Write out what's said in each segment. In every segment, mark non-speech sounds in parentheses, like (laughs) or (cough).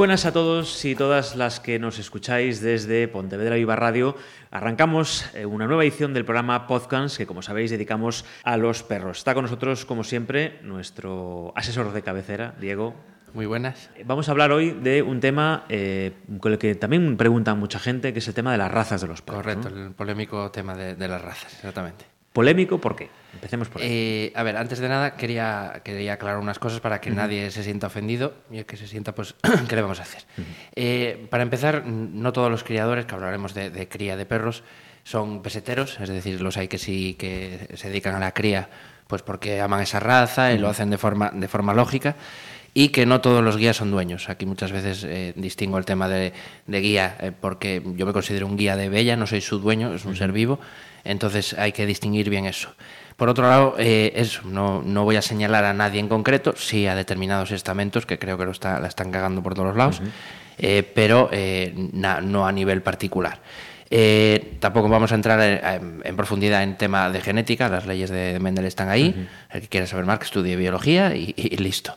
Buenas a todos y todas las que nos escucháis desde Pontevedra Viva Radio. Arrancamos eh, una nueva edición del programa Podcast que, como sabéis, dedicamos a los perros. Está con nosotros, como siempre, nuestro asesor de cabecera, Diego. Muy buenas. Vamos a hablar hoy de un tema eh, con el que también pregunta mucha gente, que es el tema de las razas de los perros. Correcto, ¿no? el polémico tema de, de las razas, exactamente. Polémico, ¿por qué? Empecemos por ahí. Eh, a ver, antes de nada quería, quería aclarar unas cosas para que nadie se sienta ofendido y el que se sienta, pues, (clears throat) ¿qué le vamos a hacer? Eh, para empezar, no todos los criadores, que hablaremos de, de cría de perros, son peseteros, es decir, los hay que sí que se dedican a la cría pues porque aman esa raza y lo hacen de forma, de forma lógica y que no todos los guías son dueños. Aquí muchas veces eh, distingo el tema de, de guía eh, porque yo me considero un guía de bella, no soy su dueño, es un ser vivo, entonces hay que distinguir bien eso. Por otro lado, eh, eso, no, no voy a señalar a nadie en concreto, sí a determinados estamentos que creo que lo está, la están cagando por todos los lados, pero na- no a nivel particular. Eh, tampoco vamos a entrar en, profundidad en tema de genética, las leyes de Mendel están ahí, el que quiera saber más que estudie biología y listo.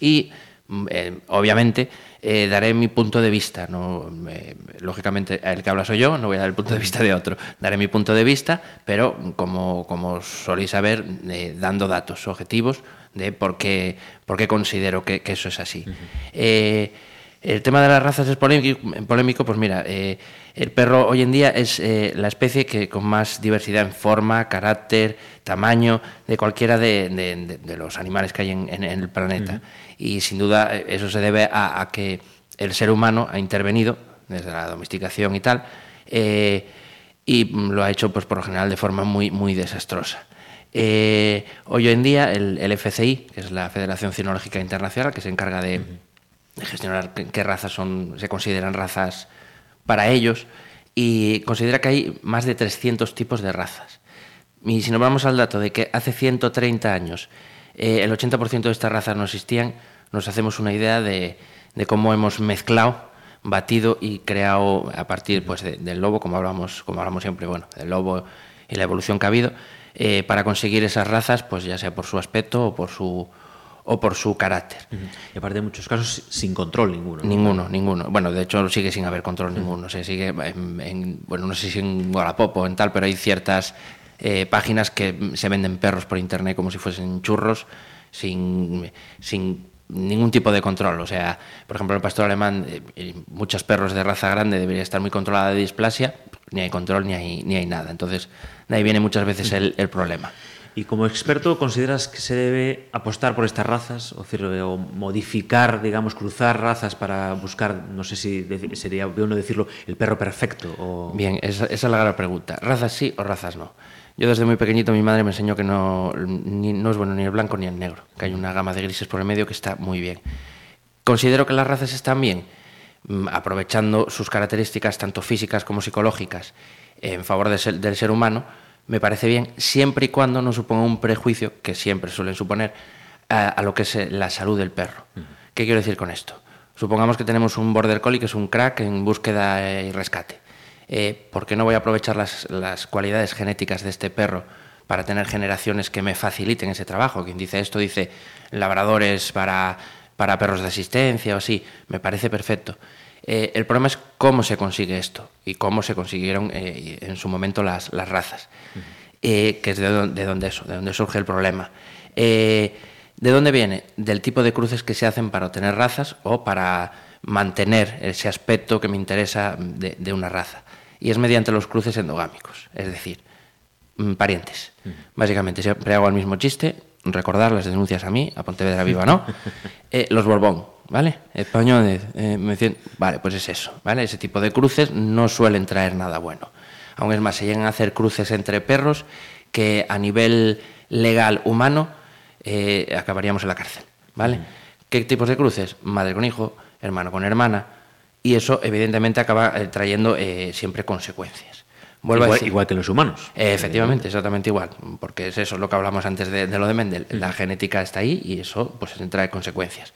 Y mm, eh, obviamente eh, daré mi punto de vista, no, eh, lógicamente el que habla soy yo, no voy a dar el punto de vista de otro, daré mi punto de vista, pero como, como soléis saber, eh, dando datos objetivos de por qué, por qué considero que, que eso es así. El tema de las razas es polémico, polémico pues mira, eh, el perro hoy en día es eh, la especie que con más diversidad en forma, carácter, tamaño, de cualquiera de, de- de- de los animales que hay en, el planeta. Y sin duda eh, eso se debe a, a que el ser humano ha intervenido desde la domesticación y tal, eh, y lo ha hecho pues por lo general de forma muy, muy desastrosa. Hoy en día el, el FCI, que es la Federación Cinológica Internacional, que se encarga de, de gestionar qué, razas son, se consideran razas para ellos, y considera que hay más de 300 tipos de razas. Y si nos vamos al dato de que hace 130 años eh, el 80% de estas razas no existían, nos hacemos una idea de, de cómo hemos mezclado, batido y creado a partir pues, de- del lobo, como hablamos, como hablamos siempre, bueno, del lobo y la evolución que ha habido, eh, para conseguir esas razas, pues ya sea por su aspecto o por su, o por su carácter. Y aparte, en muchos casos, sin control ninguno. ¿no? Ninguno, ninguno. Bueno, de hecho sigue sin haber control ninguno. Se sigue en, en- bueno, no sé si en Wallapop o en tal, pero hay ciertas eh, páginas que se venden perros por internet como si fuesen churros, sin, sin ningún tipo de control. O sea, por ejemplo, el pastor alemán, eh, muchos perros de raza grande debería estar muy controlada de displasia, ni hay control ni hay, ni hay nada. Entonces, de ahí viene muchas veces el, el problema. Y como experto, ¿consideras que se debe apostar por estas razas? O, decir, o modificar, digamos, cruzar razas para buscar, no sé si sería bueno decirlo, el perro perfecto? O... Bien, esa, esa es la gran pregunta. ¿Razas sí o razas no? Yo desde muy pequeñito mi madre me enseñó que no, ni- no es bueno ni el blanco ni el negro, que hay una gama de grises por el medio que está muy bien. Considero que las razas están bien, mm, aprovechando sus características tanto físicas como psicológicas en favor del ser humano, me parece bien, siempre y cuando no suponga un prejuicio, que siempre suelen suponer, a, a lo que es eh, la salud del perro. ¿Qué quiero decir con esto? Supongamos que tenemos un border collie que es un crack en búsqueda eh, y rescate. Eh, ¿Por qué no voy a aprovechar las, las cualidades genéticas de este perro para tener generaciones que me faciliten ese trabajo? Quien dice esto dice labradores para, para perros de asistencia o así. Me parece perfecto. Eh, el problema es cómo se consigue esto y cómo se consiguieron eh, en su momento las, las razas, Eh, que es de, de donde eso, de donde surge el problema. ¿De dónde viene? Del tipo de cruces que se hacen para obtener razas o para mantener ese aspecto que me interesa de, de una raza. Y es mediante los cruces endogámicos, es decir, mm, parientes. Básicamente, siempre hago el mismo chiste, recordar las denuncias a mí, a Pontevedra Viva, ¿no? (laughs) Los Borbón, ¿vale? Españoles, eh, me decían- vale, pues es eso, ¿vale? Ese tipo de cruces no suelen traer nada bueno. Aún es más, se llegan a hacer cruces entre perros que a nivel legal humano eh, acabaríamos en la cárcel, ¿vale? ¿Qué tipos de cruces? Madre con hijo, hermano con hermana, y eso evidentemente acaba eh, trayendo eh, siempre consecuencias. Vuelvo igual, a decir, igual que los humanos. efectivamente, exactamente igual, porque es eso lo que hablamos antes de, lo de Mendel. La genética está ahí y eso pues trae consecuencias.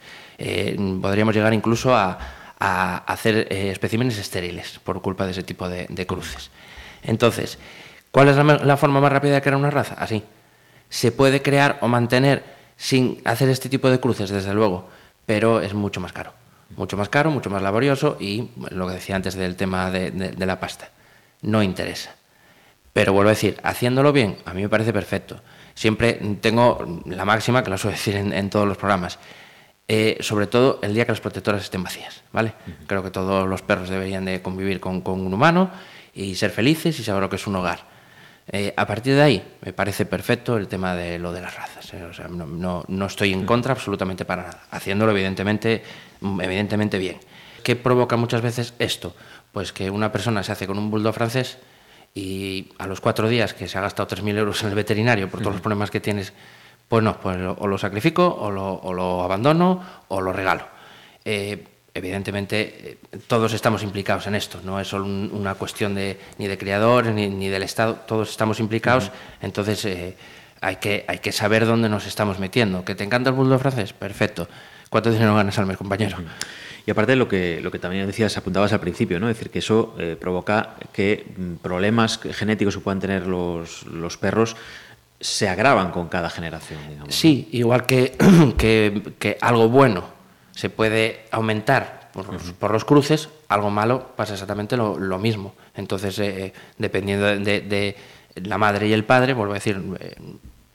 Podríamos llegar incluso a, hacer especímenes estériles por culpa de ese tipo de, cruces. Entonces, ¿cuál es la, forma más rápida de crear una raza? Así. Se puede crear o mantener sin hacer este tipo de cruces, desde luego, pero es mucho más caro. Mucho más caro, mucho más laborioso y lo que decía antes del tema de, la pasta. No interesa. Pero vuelvo a decir, haciéndolo bien, a mí me parece perfecto. Siempre tengo la máxima, que la suelo decir en, todos los programas, eh, sobre todo el día que las protectoras estén vacías, ¿vale? Creo que todos los perros deberían de convivir con, con un humano y ser felices y saber lo que es un hogar. Eh, a partir de ahí, me parece perfecto el tema de lo de las razas. ¿eh? no, estoy en contra absolutamente para nada, haciéndolo evidentemente, evidentemente bien. ¿Qué provoca muchas veces esto? Pues que una persona se hace con un bulldog francés y a los cuatro días que se ha gastado 3.000 euros en el veterinario por todos los problemas que tienes, pues no, pues o lo sacrifico o lo, abandono o lo regalo. Eh, evidentemente eh, todos estamos implicados en esto, no es solo una cuestión de, ni de criadores ni, del Estado, todos estamos implicados, entonces eh, hay, que, hay que saber dónde nos estamos metiendo. ¿Que te encanta el bulldog francés? Perfecto. ¿Cuánto dinero ganas al mes, compañero? Y aparte lo que, lo que también decías, apuntabas al principio, ¿no? Es decir, que eso eh, provoca que mm, problemas genéticos que puedan tener los, los perros se agravan con cada generación, digamos. Sí, igual que, (clears throat) que, que algo bueno se puede aumentar por, los cruces, algo malo pasa exactamente lo, mismo. Entonces, eh, dependiendo de, la madre y el padre, vuelvo a decir, eh,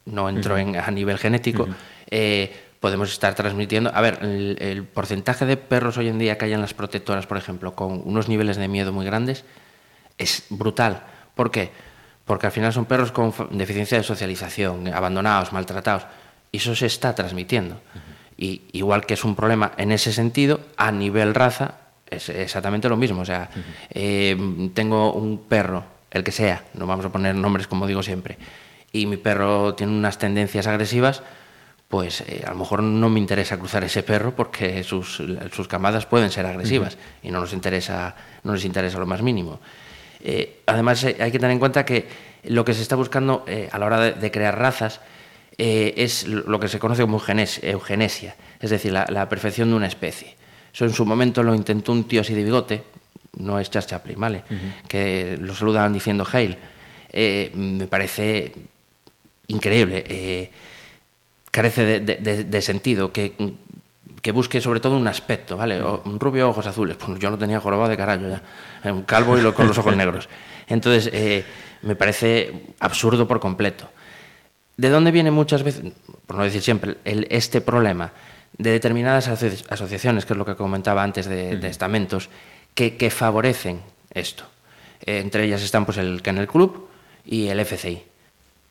no entro en, a nivel genético, eh, podemos estar transmitiendo. A ver, el, porcentaje de perros hoy en día que hay en las protectoras, por ejemplo, con unos niveles de miedo muy grandes, es brutal. ¿Por qué? Porque al final son perros con deficiencia de socialización, abandonados, maltratados. Y eso se está transmitiendo. Y igual que es un problema en ese sentido, a nivel raza es exactamente lo mismo. O sea, eh, tengo un perro, el que sea, no vamos a poner nombres como digo siempre, y mi perro tiene unas tendencias agresivas, pues eh, a lo mejor no me interesa cruzar ese perro porque sus, sus camadas pueden ser agresivas y no nos interesa, no les interesa lo más mínimo. Eh, además, hay que tener en cuenta que lo que se está buscando a la hora de crear razas eh, es lo que se conoce como eugenesia, es decir, la, perfección de una especie. Eso en su momento lo intentó un tío así de bigote, no es Charles Chaplin, ¿vale? Que lo saludaban diciendo Hail. Eh, me parece increíble. Eh, carece de, sentido, que, busque sobre todo un aspecto, ¿vale? un rubio, ojos azules. Pues yo no tenía jorobado de carajo ya. Un calvo y con los ojos (laughs) negros. Entonces, me parece absurdo por completo. ¿De dónde viene muchas veces, por no decir siempre, este problema? De determinadas asociaciones, que es lo que comentaba antes de, estamentos, que, favorecen esto. Eh, entre ellas están pues, el Kennel Club y el FCI.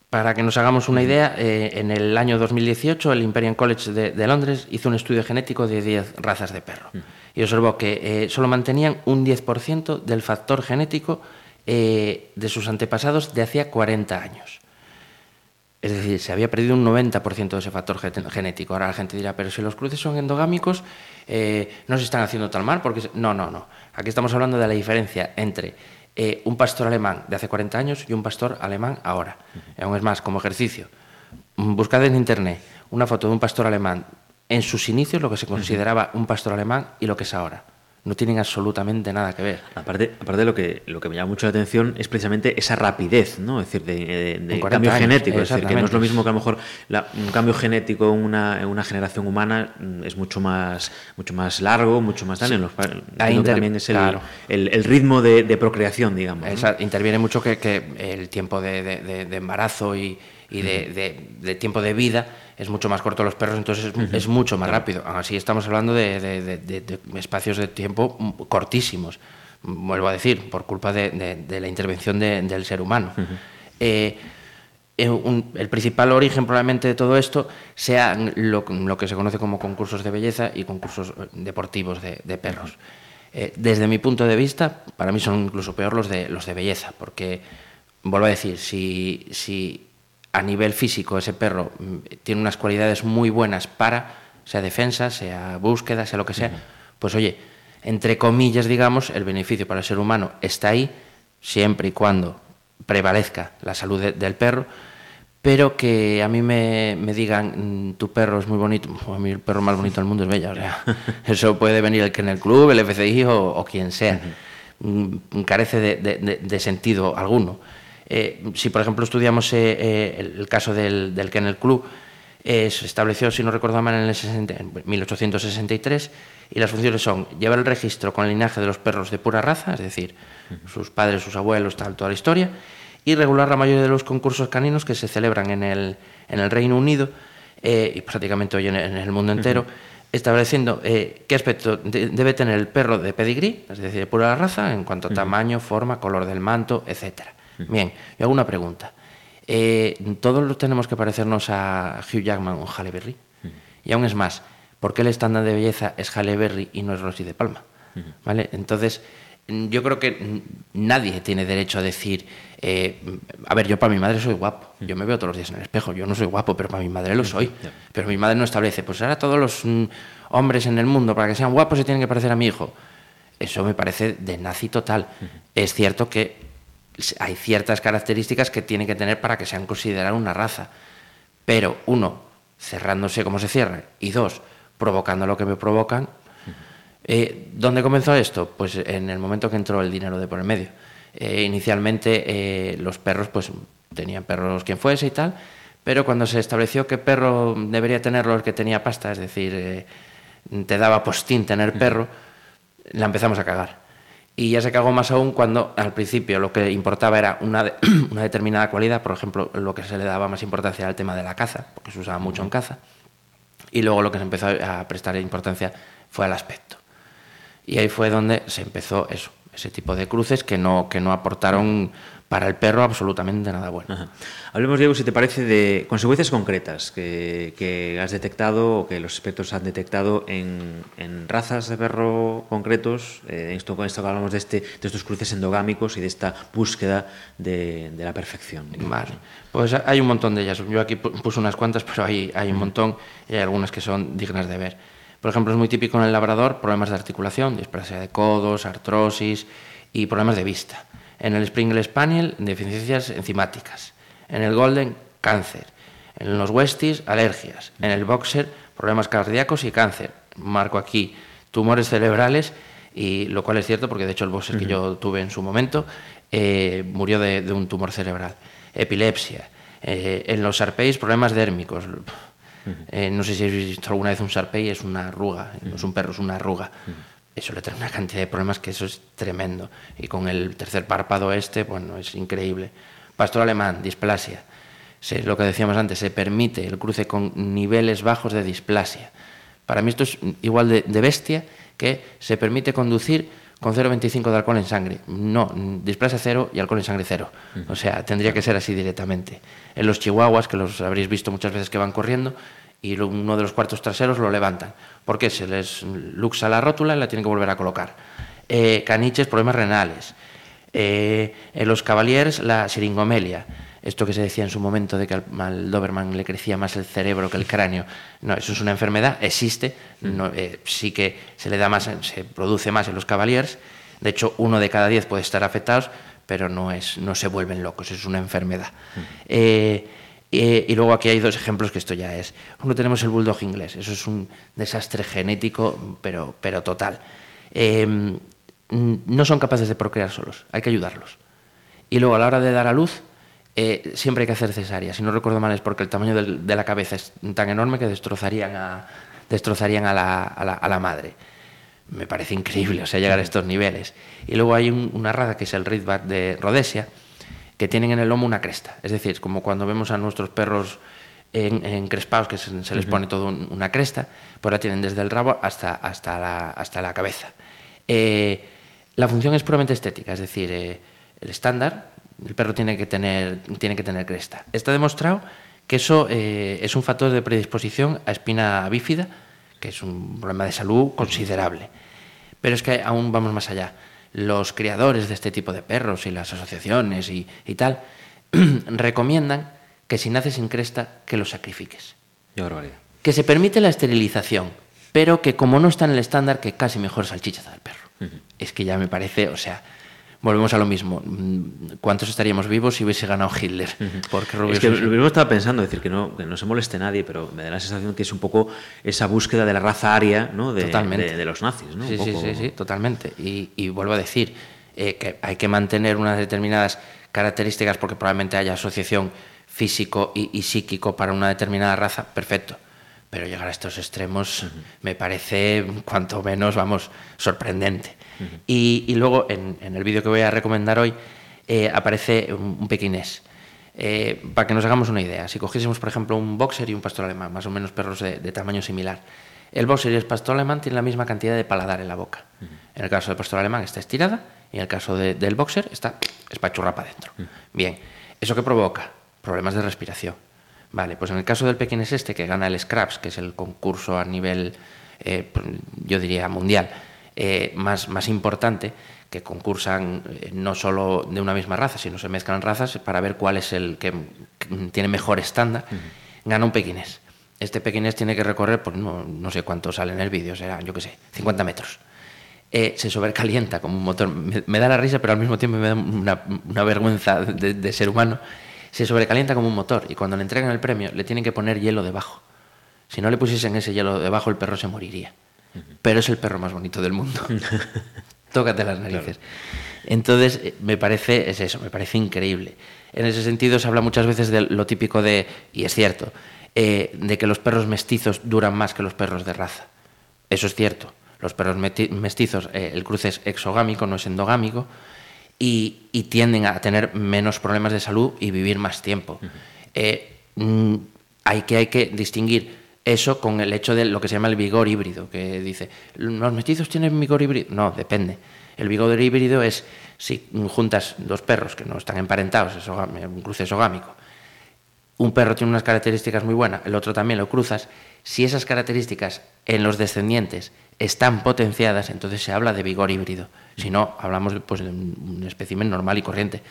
Para que nos hagamos una idea, eh, en el año 2018 el Imperial College de, Londres hizo un estudio genético de 10 razas de perro y observó que eh, solo mantenían un 10% del factor genético de sus antepasados de hacía 40 años. Es decir, se había perdido un 90% de ese factor genético. Ahora la gente dirá, pero si los cruces son endogámicos, eh, no se están haciendo tal mal. Porque... No, no, no. Aquí estamos hablando de la diferencia entre eh, un pastor alemán de hace 40 años y un pastor alemán ahora. Aún es más, como ejercicio. Buscad en Internet una foto de un pastor alemán en sus inicios, lo que se consideraba un pastor alemán y lo que es ahora no tienen absolutamente nada que ver. Aparte, aparte lo que lo que me llama mucho la atención es precisamente esa rapidez, ¿no? Es decir, de, cambio genético. Es decir, que no es lo mismo que a lo mejor un cambio genético en una, en una generación humana mm, es mucho más mucho más largo, mucho más tal. En los, Ahí también es el, el, ritmo de, procreación, digamos. Interviene mucho que, que el tiempo de, embarazo y, y de, tiempo de vida es mucho más corto los perros, entonces es, mucho más rápido. Así estamos hablando de, espacios de tiempo cortísimos, vuelvo a decir, por culpa de, la intervención del ser humano. Eh, eh, el principal origen probablemente de todo esto sea lo, que se conoce como concursos de belleza y concursos eh, deportivos de, perros. desde mi punto de vista, para mí son incluso peor los de, los de belleza, porque, vuelvo a decir, si, si a nivel físico ese perro mm, tiene unas cualidades muy buenas para, sea defensa, sea búsqueda, sea lo que sea, pues oye, entre comillas, digamos, el beneficio para el ser humano está ahí, siempre y cuando prevalezca la salud del perro, pero que a mí me, digan, mm, tu perro es muy bonito, (laughs) a mí el perro más bonito del mundo es Bella, o sea, (laughs) eso puede venir el que en el club, el FCI o, quien sea, mm, carece de, sentido alguno. Eh, si, por ejemplo, estudiamos eh, eh, el, caso del, del Kennel Club, se estableció, si no recuerdo mal, en, el 1863 y las funciones son llevar el registro con el linaje de los perros de pura raza, es decir, sus padres, sus abuelos, tal, toda la historia, y regular la mayoría de los concursos caninos que se celebran en el, en el Reino Unido y prácticamente hoy en, el mundo entero. estableciendo qué aspecto debe tener el perro de pedigrí, es decir, de pura raza, en cuanto a tamaño, forma, color del manto, etcétera. Bien, yo hago una pregunta. Eh, todos tenemos que parecernos a Hugh Jackman o Halle Berry. Y aún es más, ¿por qué el estándar de belleza es Halle Berry y no es Rosy de Palma? ¿Vale? Entonces, yo creo que nadie tiene derecho a decir, eh, a ver, yo para mi madre soy guapo, yo me veo todos los días en el espejo, yo no soy guapo, pero para mi madre lo soy. Pero mi madre no establece, pues ahora todos los mm, hombres en el mundo, para que sean guapos, se tienen que parecer a mi hijo. Eso me parece de nazi total. Es cierto que hay ciertas características que tiene que tener para que sean consideradas una raza. Pero, uno, cerrándose como se cierra, y dos, provocando lo que me provocan. Eh, ¿Dónde comenzó esto? Pues en el momento que entró el dinero de por el medio. Eh, inicialmente eh, los perros, pues tenían perros quien fuese y tal, pero cuando se estableció que perro debería tenerlo el que tenía pasta, es decir, te daba postín tener perro, la empezamos a cagar. Y ya se cagó más aún cuando al principio lo que importaba era una, (clears throat) una, determinada cualidad, por ejemplo, lo que se le daba más importancia era el tema de la caza, porque se usaba mucho en caza, y luego lo que se empezó a prestar importancia fue al aspecto. Y ahí fue donde se empezó eso, ese tipo de cruces que no, que no aportaron para el perro absolutamente nada bueno. Hablemos, Diego, si te parece, de consecuencias concretas que, has detectado o que los expertos han detectado en, razas de perro concretos, eh, esto, con esto que hablamos de, este, de estos cruces endogámicos y de esta búsqueda de, la perfección. Vale, pues hay un montón de ellas. Yo aquí puse unas cuantas, pero hay, hay un montón y hay algunas que son dignas de ver. Por ejemplo, es muy típico en el labrador problemas de articulación, displasia de codos, artrosis y problemas de vista. En el Springer Spaniel, deficiencias enzimáticas. En el Golden, cáncer. En los Westies, alergias. En el Boxer, problemas cardíacos y cáncer. Marco aquí tumores cerebrales, y lo cual es cierto porque de hecho el Boxer que yo tuve en su momento eh, murió de, un tumor cerebral. Epilepsia. Eh, en los Sarpeis, problemas dérmicos. Eh, no sé si habéis visto alguna vez un Sarpei, es una arruga, no es un perro, es una arruga eso le trae una cantidad de problemas que eso es tremendo. Y con el tercer párpado este, bueno, es increíble. Pastor alemán, displasia. Se, lo que decíamos antes, se permite el cruce con niveles bajos de displasia. Para mí esto es igual de, bestia que se permite conducir con 0,25 de alcohol en sangre. No, displasia cero y alcohol en sangre cero. O sea, tendría que ser así directamente. En los chihuahuas, que los habréis visto muchas veces que van corriendo, y uno de los cuartos traseros lo levantan, porque se les luxa la rótula y la tienen que volver a colocar. Eh, caniches, problemas renales. Eh, en los cavaliers, la siringomelia. Esto que se decía en su momento de que al, Doberman le crecía más el cerebro que el cráneo. No, eso es una enfermedad, existe, no, eh, sí que se le da más, se produce más en los cavaliers. De hecho, uno de cada diez puede estar afectados, pero no, es, no se vuelven locos, es una enfermedad. y luego aquí hay dos ejemplos que esto ya es. Uno tenemos el bulldog inglés, eso es un desastre genético, pero, pero total. Em, no son capaces de procrear solos, hay que ayudarlos. Y luego a la hora de dar a luz, eh, siempre hay que hacer cesárea. Si no recuerdo mal es porque el tamaño de la cabeza es tan enorme que destrozarían a, destrozarían a, la, a, la, madre. Me parece increíble, o sea, llegar a estos niveles. Y luego hay una raza que es el Ridgeback de Rhodesia, que tienen en el lomo una cresta. Es decir, como cuando vemos a nuestros perros encrespados, que se, les pone todo una cresta, pues la tienen desde el rabo hasta, hasta, la, hasta la cabeza. Eh, la función es puramente estética, es decir, eh, el estándar, el perro tiene que tener, tiene que tener cresta. Está demostrado que eso eh, es un factor de predisposición a espina bífida, que es un problema de salud considerable. Pero es que aún vamos más allá. Los criadores de este tipo de perros y las asociaciones y, y tal (clears throat) recomiendan que si nace sin cresta, que lo sacrifiques. Barbaridad. Que se permite la esterilización, pero que como no está en el estándar, que casi mejor salchicha del perro. Es que ya me parece, o sea, volvemos a lo mismo. Mm, ¿Cuántos estaríamos vivos si hubiese ganado Hitler? Porque Es que lo mismo estaba pensando, decir que no, que no se moleste nadie, pero me da la sensación que es un poco esa búsqueda de la raza aria ¿no? de, Totalmente. de- de los nazis. ¿no? Sí, sí, sí, sí, totalmente. Y, y vuelvo a decir eh, que hay que mantener unas determinadas características porque probablemente haya asociación físico y, y psíquico para una determinada raza, perfecto. Pero llegar a estos extremos me parece, cuanto menos, vamos, sorprendente. y, y luego, en, en el vídeo que voy a recomendar hoy, eh, aparece un, un pequinés. Eh, para que nos hagamos una idea, si cogiésemos, por ejemplo, un boxer y un pastor alemán, más o menos perros de, de tamaño similar, el boxer y el pastor alemán tienen la misma cantidad de paladar en la boca. En el caso del pastor alemán está estirada y en el caso de- del boxer está espachurra para adentro. Bien, ¿eso qué provoca? Problemas de respiración. Vale, pues en el caso del pequinés este que gana el Scraps, que es el concurso a nivel, eh, yo diría, mundial, eh, más, más importante, que concursan eh, no solo de una misma raza, sino se mezclan razas para ver cuál es el que, tiene mejor estándar, gana un pequinés. Este pequinés tiene que recorrer, pues no, no sé cuánto sale en el vídeo, será, yo qué sé, 50 metros. Eh, se sobrecalienta como un motor. Me, me da la risa, pero al mismo tiempo me da una, una vergüenza de, de ser humano. Se sobrecalienta como un motor y cuando le entregan el premio le tienen que poner hielo debajo. Si no le pusiesen ese hielo debajo, el perro se moriría. Pero es el perro más bonito del mundo. (laughs) (laughs) Tócate las narices. Entonces, eh, me parece, es eso, me parece increíble. En ese sentido, se habla muchas veces de lo típico de, y es cierto, eh, de que los perros mestizos duran más que los perros de raza. Eso es cierto. Los perros mestizos, eh, el cruce es exogámico, no es endogámico, y, y tienden a tener menos problemas de salud y vivir más tiempo. Eh, mm, hay, que, hay que distinguir eso con el hecho de lo que se llama el vigor híbrido, que dice, ¿los mestizos tienen vigor híbrido? No, depende. El vigor híbrido es si juntas dos perros que no están emparentados, exogam- un cruce exogámico, un perro tiene unas características muy buenas, el otro también lo cruzas, si esas características en los descendientes están potenciadas, entonces se habla de vigor híbrido. Si no, hablamos de, pues, de un espécimen normal y corriente,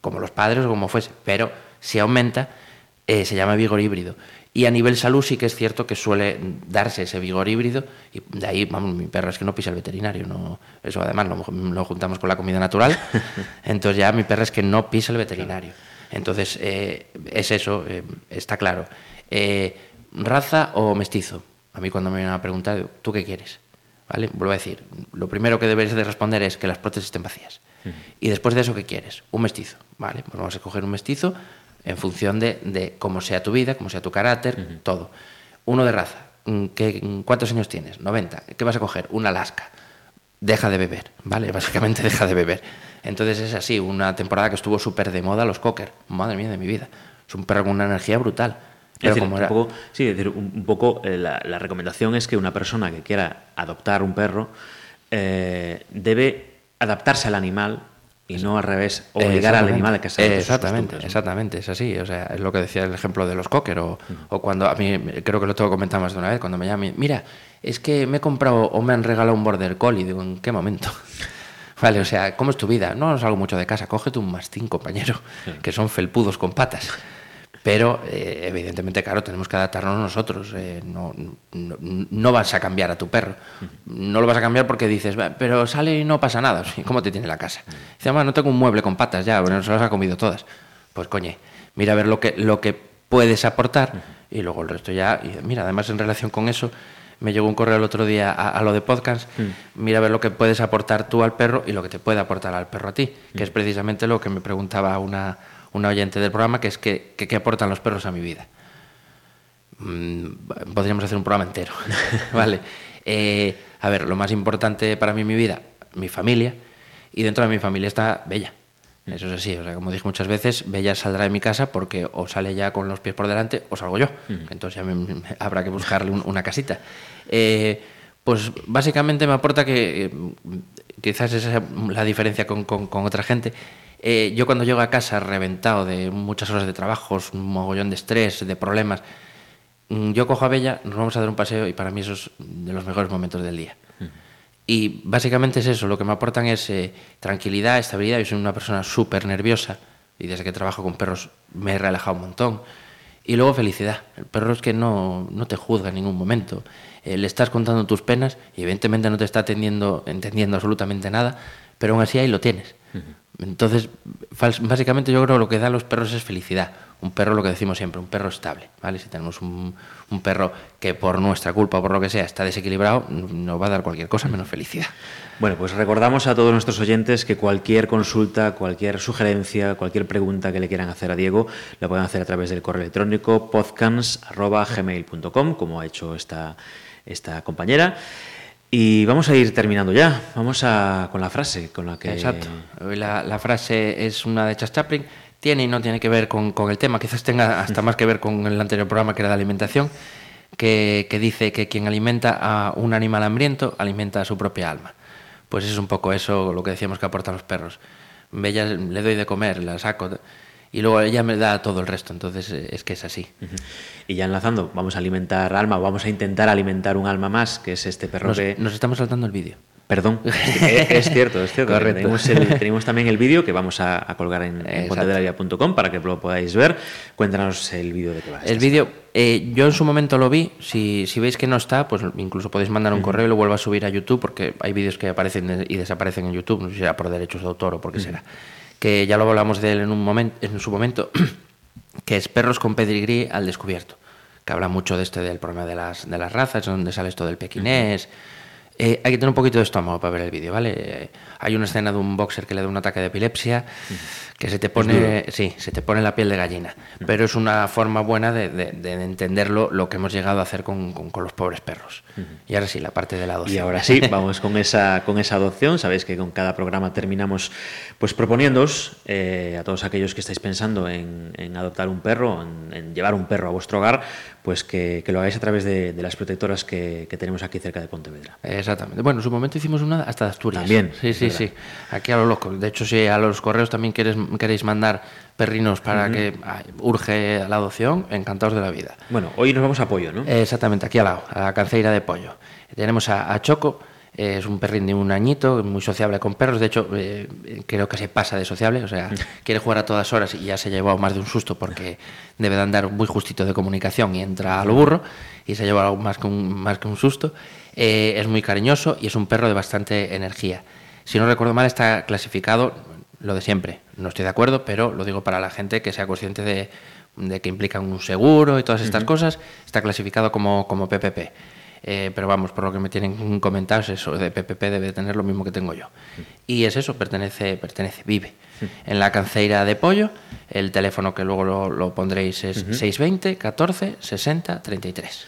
como los padres o como fuese, pero si aumenta, eh, se llama vigor híbrido. Y a nivel salud sí que es cierto que suele darse ese vigor híbrido, y de ahí, vamos, mi perro es que no pisa el veterinario, no, eso además lo, lo juntamos con la comida natural, (laughs) entonces ya mi perro es que no pisa el veterinario. Entonces, eh, es eso, eh, está claro. ¿Raza o mestizo? A mí cuando me vienen a preguntar, ¿tú qué quieres? ¿Vale? Vuelvo a decir, lo primero que debes de responder es que las prótesis estén vacías. Y después de eso, ¿qué quieres? Un mestizo. ¿Vale? Pues vamos a escoger un mestizo en función de, de cómo sea tu vida, cómo sea tu carácter, todo. Uno de raza. Mm, ¿Qué, ¿Cuántos años tienes? 90. ¿Qué vas a coger? Un Alaska deja de beber, ¿vale? (laughs) Básicamente deja de beber. Entonces es así, una temporada que estuvo súper de moda los cocker. Madre mía de mi vida. Es un perro con una energía brutal. Es decir, como un era... poco, sí, es decir, un, poco eh, la, la recomendación es que una persona que quiera adoptar un perro eh, debe adaptarse al animal y no al revés, obligar al animal a que se Exactamente, exactamente, es así. O sea, es lo que decía el ejemplo de los cocker. O, o cuando a mí, creo que lo tengo comentado más de una vez, cuando me llaman, mira, es que me he comprado o me han regalado un border collie. Digo, ¿en qué momento? (laughs) Vale, o sea, ¿cómo es tu vida? No salgo mucho de casa, cógete un mastín, compañero, que son felpudos con patas. Pero, eh, evidentemente, claro, tenemos que adaptarnos nosotros. eh, no, no, no vas a cambiar a tu perro. No lo vas a cambiar porque dices, "Va, pero sale y no pasa nada. (laughs) ¿Cómo te tiene la casa? Dice, no tengo un mueble con patas ya, bueno, se las ha comido todas. Pues, coñe, mira a ver lo que, lo que puedes aportar y luego el resto ya. y mira, además, en relación con eso, me llegó un correo el otro día a, a lo de podcast. Mira a ver lo que puedes aportar tú al perro y lo que te puede aportar al perro a ti, que es precisamente lo que me preguntaba una, una oyente del programa, que es que, que qué aportan los perros a mi vida. Mm, podríamos hacer un programa entero, (laughs) ¿vale? Eh, a ver, lo más importante para mí en mi vida, mi familia, y dentro de mi familia está Bella. Eso es así, o sea, como dije muchas veces, Bella saldrá de mi casa porque o sale ya con los pies por delante o salgo yo. Entonces ya me- me- habrá que buscarle un- una casita. Eh, pues básicamente me aporta que eh, quizás esa es la diferencia con, con- con otra gente. Eh, yo cuando llego a casa reventado de muchas horas de trabajos, un mogollón de estrés, de problemas, mm, yo cojo a Bella, nos vamos a dar un paseo y para mí eso es de los mejores momentos del día. Y básicamente es eso, lo que me aportan es eh, tranquilidad, estabilidad. Yo soy una persona súper nerviosa y desde que trabajo con perros me he relajado un montón. Y luego felicidad. El perro es que no, no te juzga en ningún momento. Eh, le estás contando tus penas y evidentemente no te está atendiendo, entendiendo absolutamente nada, pero aún así ahí lo tienes. Entonces, básicamente yo creo que lo que dan los perros es felicidad. Un perro, lo que decimos siempre, un perro estable. ¿vale? Si tenemos un, un perro que por nuestra culpa o por lo que sea está desequilibrado, nos va a dar cualquier cosa menos felicidad. Bueno, pues recordamos a todos nuestros oyentes que cualquier consulta, cualquier sugerencia, cualquier pregunta que le quieran hacer a Diego, la pueden hacer a través del correo electrónico podcans.gmail.com, como ha hecho esta, esta compañera. Y vamos a ir terminando ya. Vamos a, con la frase con la que. Exacto. La, la frase es una de Charles Chaplin. Tiene y no tiene que ver con, con, el tema, quizás tenga hasta (laughs) más que ver con el anterior programa que era de alimentación, que, que dice que quien alimenta a un animal hambriento alimenta a su propia alma. Pues es un poco eso lo que decíamos que aportan los perros. Bella, le doy de comer, la saco y luego ella me da todo el resto, entonces eh, es que es así. Y ya enlazando, vamos a alimentar alma, vamos a intentar alimentar un alma más, que es este perro nos, que... Nos estamos saltando el vídeo. Perdón, (laughs) es cierto, es cierto. Tenemos, el, tenemos, también el vídeo que vamos a, a colgar en, en para que lo podáis ver. Cuéntanos el vídeo de qué va. El vídeo, eh, yo en su momento lo vi. Si, si, veis que no está, pues incluso podéis mandar un uh -huh. correo y lo vuelvo a subir a YouTube porque hay vídeos que aparecen y desaparecen en YouTube, no sé si será por derechos de autor o por qué uh -huh. será. Que ya lo hablamos de él en, un momento, en su momento, (clears throat) que es Perros con Pedigrí al descubierto. Que habla mucho de este del problema de las, de las razas, donde sale esto del pequinés. Uh -huh eh, hay que tener un poquito de estómago para ver el vídeo, ¿vale? Hay una escena de un boxer que le da un ataque de epilepsia que se te pone, sí, se te pone la piel de gallina, pero es una forma buena de, de, de entenderlo lo que hemos llegado a hacer con, con, con los pobres perros. Uh -huh. Y ahora sí, la parte de la adopción. Y ahora sí, vamos con esa, con esa adopción. Sabéis que con cada programa terminamos pues proponiéndoos eh, a todos aquellos que estáis pensando en, en adoptar un perro, en, en, llevar un perro a vuestro hogar, pues que, que lo hagáis a través de, de las protectoras que, que, tenemos aquí cerca de Pontevedra. Exactamente. Bueno, en su momento hicimos una hasta de Asturias. También. Sí, sí, sí. Aquí a lo loco. De hecho, si a los correos también quieres, queréis mandar perrinos para uh -huh. que ay, urge la adopción, encantados de la vida. Bueno, hoy nos vamos a Pollo, ¿no? Exactamente, aquí al lado, a la canceira de Pollo. Tenemos a, a Choco, eh, es un perrín de un añito, muy sociable con perros, de hecho eh, creo que se pasa de sociable, o sea, (laughs) quiere jugar a todas horas y ya se ha llevado más de un susto porque debe de andar muy justito de comunicación y entra a lo burro y se ha llevado más que un, más que un susto. Eh, es muy cariñoso y es un perro de bastante energía. Si no recuerdo mal, está clasificado, lo de siempre, no estoy de acuerdo, pero lo digo para la gente que sea consciente de, de que implican un seguro y todas estas uh -huh. cosas, está clasificado como, como PPP. Eh, pero vamos, por lo que me tienen comentado, eso de PPP debe tener lo mismo que tengo yo. Y es eso, pertenece, pertenece vive. En la canceira de pollo, el teléfono que luego lo, lo pondréis es uh -huh. 620 14 60 33.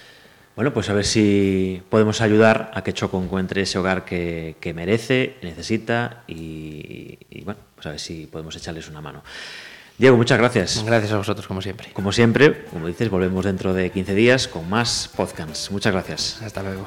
Bueno, pues a ver si podemos ayudar a que Choco encuentre ese hogar que, que merece, necesita y, y, bueno, pues a ver si podemos echarles una mano. Diego, muchas gracias. Gracias a vosotros, como siempre. Como siempre, como dices, volvemos dentro de 15 días con más podcasts. Muchas gracias. Hasta luego.